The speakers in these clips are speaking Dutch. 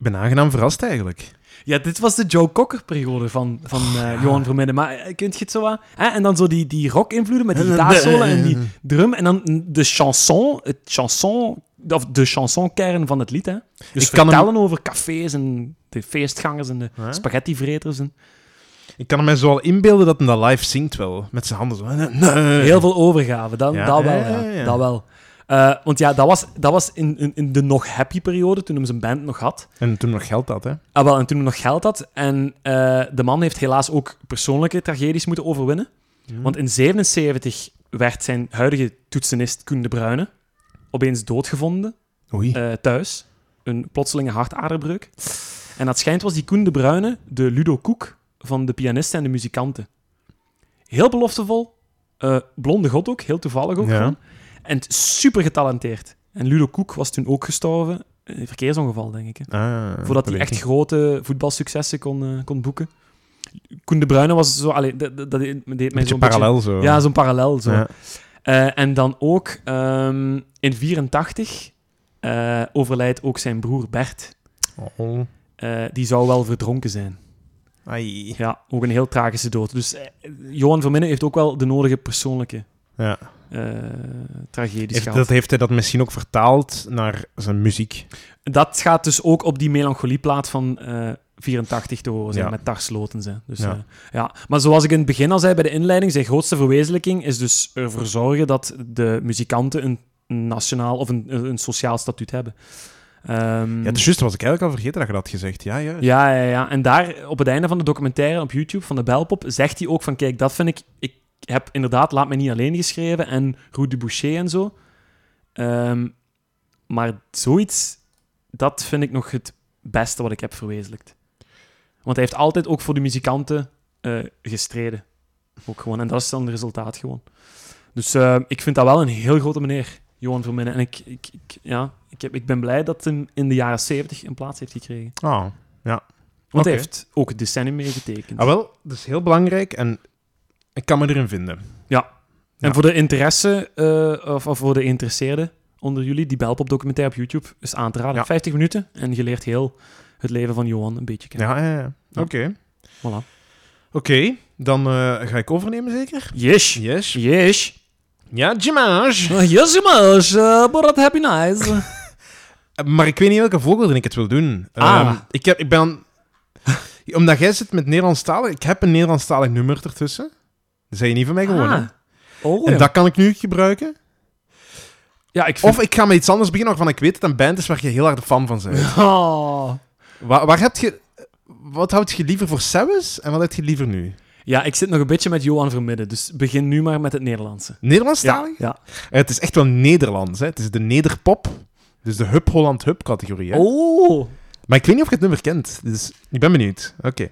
ben aangenaam verrast eigenlijk. Ja, dit was de Joe Cocker-periode van, van eh, Johan Vermidden. Maar eh, kunt je het zo aan? En dan zo die, die rock-invloeden met die gitaarsolo en die drum. En dan de chanson, het chanson, of de chansonkern van het lied. Hè? Dus Ik kan hem- vertellen over cafés en de feestgangers en de spaghettivreters. En Ik kan me zo al inbeelden dat hij dat live zingt wel. Met zijn handen zo. Heel veel overgave, dat, Ja, dat wel. ja. Dat wel. Eh, want ja, dat was, dat was in, in, in de nog happy-periode, toen hij zijn band nog had. En toen nog geld had, hè. Ah, wel, en toen hij nog geld had. En eh, de man heeft helaas ook persoonlijke tragedies moeten overwinnen. Want in 77 werd zijn huidige toetsenist Koen de Bruyne opeens doodgevonden Oei. eh, thuis. Een plotselinge hartaderbreuk. En dat schijnt was die Koen de Bruyne de Ludo Koek van de pianisten en de muzikanten. Heel beloftevol. blonde god ook, heel toevallig ook. Ja. gewoon. En super getalenteerd. En Ludo Koek was toen ook gestorven. in Een verkeersongeval, denk ik. hè. Ah, Voordat dat hij echt grote voetbalsuccessen kon, eh, kon boeken. Koen de Bruyne was zo... Allee, dat, dat deed mij Beetje zo'n parallel zo. Ja, zo'n parallel. Zo. Ja. Eh, en dan ook ehm, in 84 eh, overlijdt ook zijn broer Bert. Oh. Eh, die zou wel verdronken zijn. Ai. Ja, ook een heel tragische dood. Dus eh, Johan Verminnen heeft ook wel de nodige persoonlijke Ja. eh, tragedies Heeft, dat heeft hij dat misschien ook vertaald naar zijn muziek. Dat gaat dus ook op die melancholieplaat van eh 84 te horen zijn, Ja. met Tarsloten. Zijn. Dus, Ja. ja. ja. Maar zoals ik in het begin al zei bij de inleiding, zijn grootste verwezenlijking is dus ervoor zorgen dat de muzikanten een nationaal of een, een sociaal statuut hebben. Ehm, Ja, het is juist, was ik eigenlijk al vergeten dat je dat had gezegd. Ja, ja. ja, ja, ja. En daar, op het einde van de documentaire op YouTube van de Belpop, zegt hij ook van, kijk, dat vind ik... Ik heb inderdaad Laat mij niet alleen geschreven en Rue de Boucher en zo. Ehm, maar zoiets, dat vind ik nog het beste wat ik heb verwezenlijkt. Want hij heeft altijd ook voor de muzikanten eh, gestreden. Ook gewoon. En dat is dan het resultaat gewoon. Dus eh, ik vind dat wel een heel grote meneer, Johan Verminnen. En ik, ik, ik, ja, ik, heb, ik ben blij dat hij in de jaren 70 een plaats heeft gekregen. Oh. Want hij heeft ook decennium meegetekend. Ah, wel, dat is heel belangrijk en ik kan me erin vinden. Ja. En Ja. voor de interesse, eh, of, of voor de geïnteresseerden onder jullie, die Belpop documentaire op YouTube is aan te raden. Ja. 50 minuten en je leert heel het leven van Johan een beetje kennen. Ja, ja. Oké. Voilà. Oké, dan eh, ga ik overnemen zeker? Yes. Yes. Yes. Ja, Jimage. Yes, mas. but that happy nice. Maar ik weet niet welke volgorde ik het wil doen. Ah. Ehm, ik, heb, ik ben... Omdat jij zit met Nederlandstalig, ik heb een Nederlandstalig nummer ertussen. Zei je niet van mij gewoon, hè? Ah. Oh, En ja. dat kan ik nu gebruiken. ja, ik vind... Of ik ga met iets anders beginnen waarvan ik weet dat het een band is waar je heel hard fan van bent. Oh. Waar, waar heb je... Wat houd je liever voor Sebes en wat heb je liever nu? Ja, ik zit nog een beetje met Johan Vermidden, dus begin nu maar met het Nederlandse. Nederlandstalig? Ja. Eh, Het is echt wel Nederlands. Hè? Het is de Nederpop. Dus de Hub Holland Hub categorie. Hè? Oh. Maar ik weet niet of je het nummer kent. Dus ik ben benieuwd. Oké.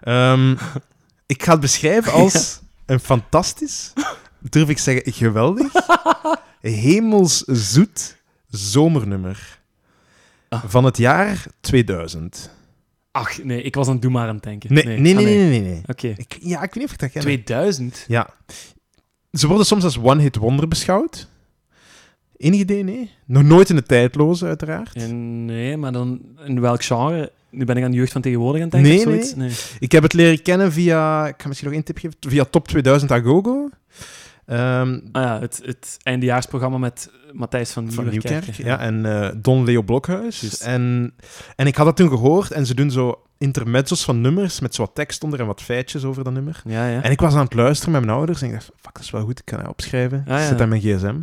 Ehm, ik ga het beschrijven als een fantastisch, durf ik zeggen, geweldig, hemelszoet zomernummer Ah. van het jaar 2000. Ach, nee, ik was aan Doe maar aan het denken. Nee, nee, nee, Ah, nee. nee, nee. Oké. Ik, ja, ik weet niet of ik dat ken. 2000? Ja. Ze worden soms als one-hit wonder beschouwd. Enig idee? Nee. Nog nooit in de tijdloze, uiteraard. Eh, Nee, maar dan in welk genre? Nu ben ik aan de jeugd van tegenwoordig aan het denken. Nee, of zoiets? nee. Ik heb het leren kennen via... Ik ga misschien nog één tip geven. Via Top 2000 Agogo. Ehm Ah ja, het, het eindejaarsprogramma met Matthijs van, van Nieuwkerk. Nieuwkerk. Ja, en eh, Don Leo Blokhuis. En, en ik had dat toen gehoord. En ze doen zo intermezzos van nummers met zo wat tekst onder en wat feitjes over dat nummer. Ja, ja. En ik was aan het luisteren met mijn ouders. En ik dacht, fuck, dat is wel goed. Ik kan dat opschrijven. Ah. Ik zet aan mijn gsm.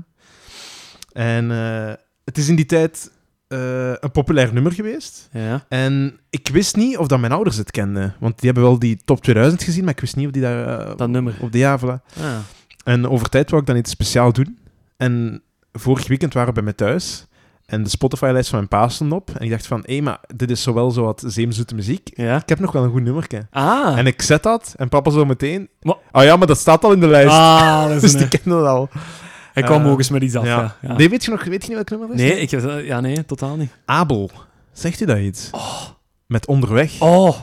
En eh, het is in die tijd eh, een populair nummer geweest. ja. En ik wist niet of dat mijn ouders het kenden. Want die hebben wel die top 2000 gezien, maar ik wist niet of die daar... eh, Dat nummer. Op de ja, voilà. Ah. En over tijd wou ik dan iets speciaal doen. En vorig weekend waren we bij mij thuis. En de Spotify-lijst van mijn pa stond op. En ik dacht van, hé, maar dit is zowel zo wat zeemzoete muziek. Ja. Ik heb nog wel een goed nummer. Ah. En ik zet dat. En papa zo meteen... Wat? Oh ja, maar dat staat al in de lijst. ah, dat is dus die kennen dat al. Hij kwam Eh, ook eens met iets af, ja. ja. Nee, weet je nog weet je niet welk nummer dat is? Nee, ik, ja, nee, totaal niet. Abel. Zegt u dat iets? Met Onderweg. Oh.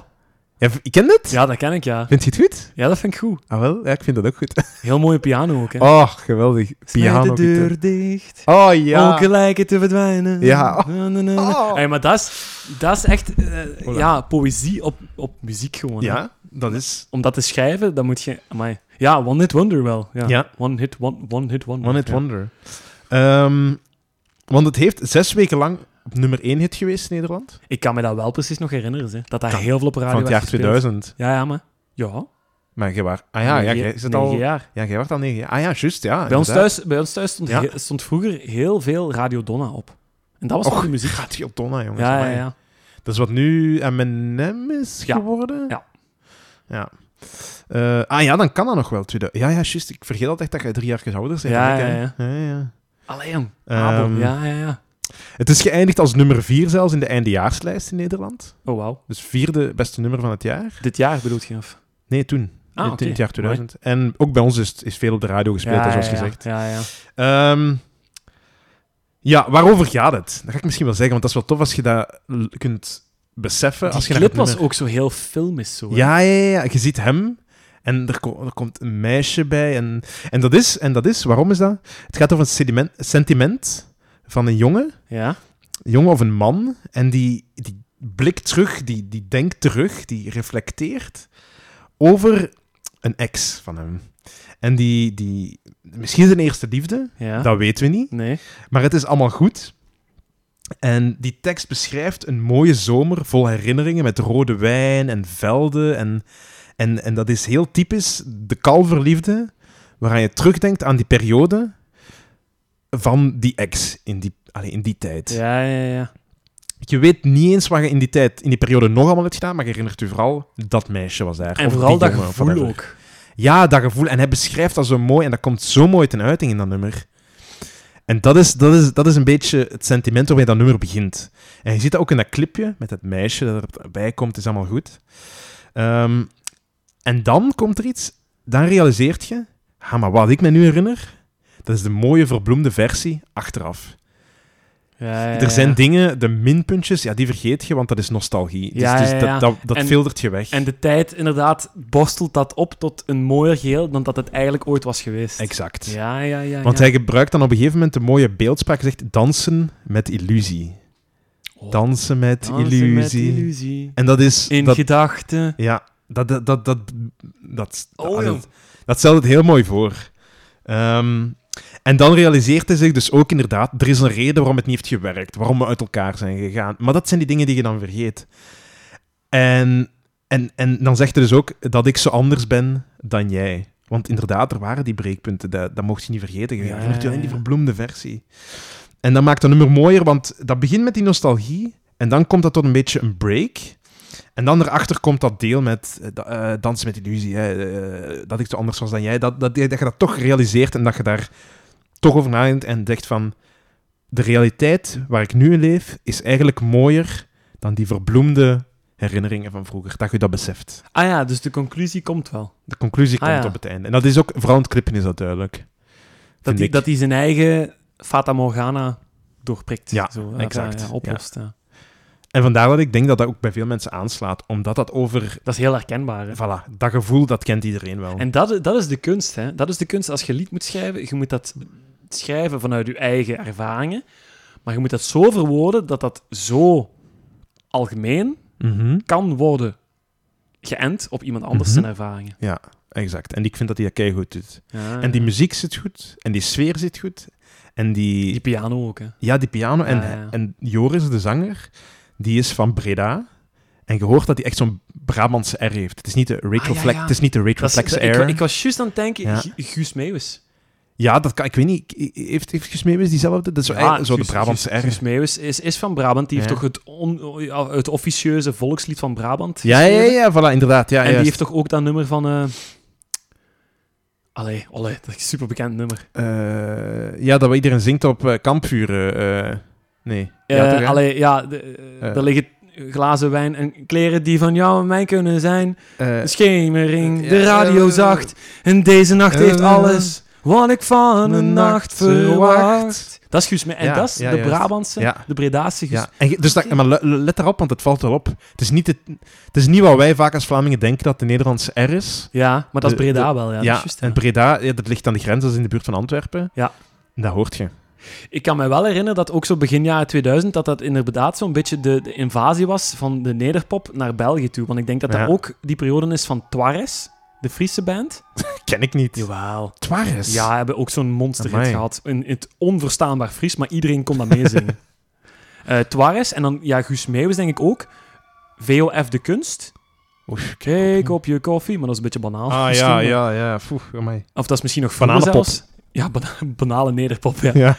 Ja, kent het? Ja, dat ken ik, ja. Vind je het goed? Ja, dat vind ik goed. Ah, wel? Ja, ik vind dat ook goed. Heel mooie piano ook, hè. Oh, geweldig. Piano. de deur dicht. Oh, ja. Ook lijken te verdwijnen. Ja. Na, na, na, na. Oh. Hey, maar dat is, dat is echt eh, Voilà. ja, poëzie op, op muziek gewoon. hè. Ja, dat is... Om dat te schrijven, dan moet je... Amai. Ja, One Hit Wonder wel. Ja. Ja. One Hit, one, one hit Wonder. One Hit ja. Wonder. Ehm, want het heeft zes weken lang op nummer 1 hit geweest in Nederland. Ik kan me dat wel precies nog herinneren, hè. dat daar heel veel op radio Van het jaar werd gespeeld. 2000. Ja, ja, maar... Ja. Maar jij was... Ah ja, ja jij is het negen al... jaar. Ja, jij was al negen jaar. Ah ja, juist, ja. Bij ons, thuis, bij ons thuis stond, Ja. stond vroeger heel veel Radio Donna op. En dat was Och, ook de muziek. Op Donna, jongens. Ja, ja, ja. Dat is wat nu M&M is geworden? Ja. Ja. Eh, ah ja, dan kan dat nog wel. tweede- Ja, ja, juist. Ik vergeet altijd dat jij drie jaar ouder bent. Ja, ja, ja. ja, ja. Allee, jong. Ehm. Ja, ja, ja. Het is geëindigd als nummer vier zelfs in de eindejaarslijst in Nederland. Oh, wauw. Dus vierde beste nummer van het jaar. Dit jaar bedoelt je? Of? Nee, toen. Ah, in, het jaar 2000. En ook bij ons is, is veel op de radio gespeeld, ja, zoals ja, gezegd. Ja, ja. Ehm, ja, waarover gaat het? Dat ga ik misschien wel zeggen, want dat is wel tof als je dat kunt beseffen. Die als je clip was nummer- ook zo heel filmisch. Zo, hè. Ja, ja, ja. Je ziet hem en er, ko- er komt een meisje bij. En, en, dat is, en dat is, waarom is dat? Het gaat over een sentiment van een jongen, Ja? een jongen of een man. En die, die blikt terug, die, die denkt terug, die reflecteert over een ex van hem. En die, die misschien zijn eerste liefde, Ja? dat weten we niet. Nee. Maar het is allemaal goed. En die tekst beschrijft een mooie zomer vol herinneringen met rode wijn en velden. En, en, en dat is heel typisch de kalverliefde, waaraan je terugdenkt aan die periode van die ex in die, allee, in die tijd. Ja, ja, ja. Je weet niet eens wat je in die tijd, in die periode nog allemaal hebt gedaan, maar je herinnert je vooral dat meisje was daar. En Of vooral dat jongen, gevoel ook. Ja, dat gevoel. En hij beschrijft dat zo mooi en dat komt zo mooi ten uiting in dat nummer. En dat is, dat is, dat is een beetje het sentiment waarmee dat nummer begint. En je ziet dat ook in dat clipje met het meisje dat erbij komt, is allemaal goed. Ehm, en dan komt er iets, dan realiseert je, ah, maar wat ik me nu herinner, dat is de mooie verbloemde versie achteraf. Ja, ja, Er zijn dingen, de minpuntjes, ja, die vergeet je, want dat is nostalgie. Ja, dus dus ja, ja. dat, dat, dat En- filtert je weg. En de tijd, inderdaad, borstelt dat op tot een mooier geheel dan dat het eigenlijk ooit was geweest. Exact. Ja, ja, ja. Want hij gebruikt dan op een gegeven moment de mooie beeldspraak. Hij zegt dansen met illusie. Oh, Dansen met dansen illusie. met illusie. En dat is... In dat, gedachten. ja, dat, dat, dat, dat, dat, Oh, dat, stelt het heel mooi voor. Ehm, en dan realiseert hij zich dus ook inderdaad, er is een reden waarom het niet heeft gewerkt, waarom we uit elkaar zijn gegaan. Maar dat zijn die dingen die je dan vergeet. En, en, en dan zegt hij dus ook dat ik zo anders ben dan jij. Want inderdaad, er waren die breekpunten, dat, dat mocht je niet vergeten. Je herinnert je in die verbloemde versie. En dat maakt dat nummer mooier, want dat begint met die nostalgie en dan komt dat tot een beetje een break. En dan erachter komt dat deel met eh, eh, dansen met illusie, hè, eh, dat ik zo anders was dan jij, dat, dat, dat je dat toch realiseert en dat je daar toch over nadenkt en denkt van, de realiteit waar ik nu in leef is eigenlijk mooier dan die verbloemde herinneringen van vroeger, dat je dat beseft. Ah ja, dus de conclusie komt wel. De conclusie Ah, komt ja. op het einde. En dat is ook, vooral in het clippen is dat duidelijk. Dat hij, dat hij zijn eigen Fata Morgana doorprikt. Ja, zo, exact. Ja, oplost. Ja. En vandaar dat ik denk dat dat ook bij veel mensen aanslaat, omdat dat over, Dat is heel herkenbaar. Hè? voilà, dat gevoel, dat kent iedereen wel. En dat, dat is de kunst. Hè? Dat is de kunst als je lied moet schrijven. Je moet dat schrijven vanuit je eigen ervaringen. Maar je moet dat zo verwoorden dat dat zo algemeen Mhm. kan worden geënt op iemand anders Mhm. zijn ervaringen. Ja, exact. En ik vind dat hij dat keigoed doet. Ja, En die muziek zit goed, en die sfeer zit goed. En die, die piano ook. Hè? ja, die piano. En, ja. en Joris, de zanger, die is van Breda. En je hoort dat hij echt zo'n Brabantse R heeft. Het is niet de retroflex, Ah. Het is niet de is- R. ik, ik was juist aan het denken, Guus Meeuwis. Ja, dat kan, ik weet niet. Heeft, heeft Guus Meeuwis diezelfde? Dat is zo, zo de Guus- Brabantse Guus- R. Guus Meeuwis is, is van Brabant. Die heeft toch het, on, het officieuze volkslied van Brabant Ja, ja, ja, voilà, inderdaad. Ja, en die heeft toch ook dat nummer van... eh Allee, allee, dat is een superbekend nummer. Eh, ja, dat we iedereen zingt op eh, kampvuren. Nee. Ja, Eh, hè? allee, ja, de, eh, Eh. er liggen glazen wijn en kleren die van jou en mij kunnen zijn. De schemering, ja, de radio zacht. En deze nacht heeft alles Wat ik van een nacht verwacht. Dat is Guus. En Ja, dat is ja, de. Brabantse, Ja. de Bredaanse Guus Ja, en, dus dat, maar le- let erop, want het valt wel op. Het is, niet het, het is niet wat wij vaak als Vlamingen denken dat de Nederlandse R is. Ja, maar dat is Breda de- wel, ja. dat Ja, is juist, ja. en Breda, ja, dat ligt aan de grens, dat is in de buurt van Antwerpen. Ja. Dat hoort je. Ik kan me wel herinneren dat ook zo begin jaren 2000 dat dat inderdaad zo'n beetje de, de invasie was van de nederpop naar België toe. Want ik denk dat Ja. dat ook die periode is van Tuares, de Friese band. Ken ik niet. Jawel. Twares. Ja, hebben ook zo'n monsterhit Amai. gehad. In, in het onverstaanbaar Fries, maar iedereen kon dat meezingen. Eh Tuares en dan, ja, Guus Meeuwis denk ik ook. VOF de Kunst. Oef, Kijk op je koffie, maar dat is een beetje banaal. Ah misschien, ja, ja, ja. Amai. Of dat is misschien nog vroeger Bananenpop. zelfs. Ja, bana- banale nederpop, ja. Ja.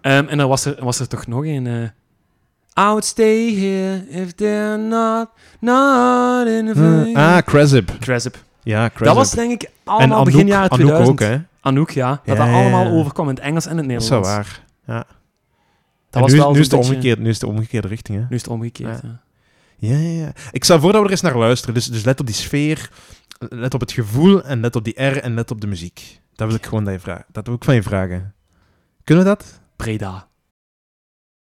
Ehm, en dan was er, was er toch nog een... eh I would stay here if they're not, not in the... ah, Cresip. Cresip. Ja, Cresip. Dat was denk ik allemaal Anouk, begin jaren Anouk 2000. ook, hè. Anouk, ja. Dat Ja, dat ja, allemaal overkwam in het Engels en het Dat is Nederlands. zo waar. Ja. Dat was nu, wel nu, is beetje- nu is de omgekeerde richting, hè. Nu is het omgekeerd, ja. Ja, ja, ja. Ik stel voor dat we er eens naar luisteren. Dus, dus let op die sfeer, let op het gevoel en let op die R en let op de muziek. Dat wil ik gewoon dat je. Dat wil ik van je vragen. Kunnen we dat? Breda.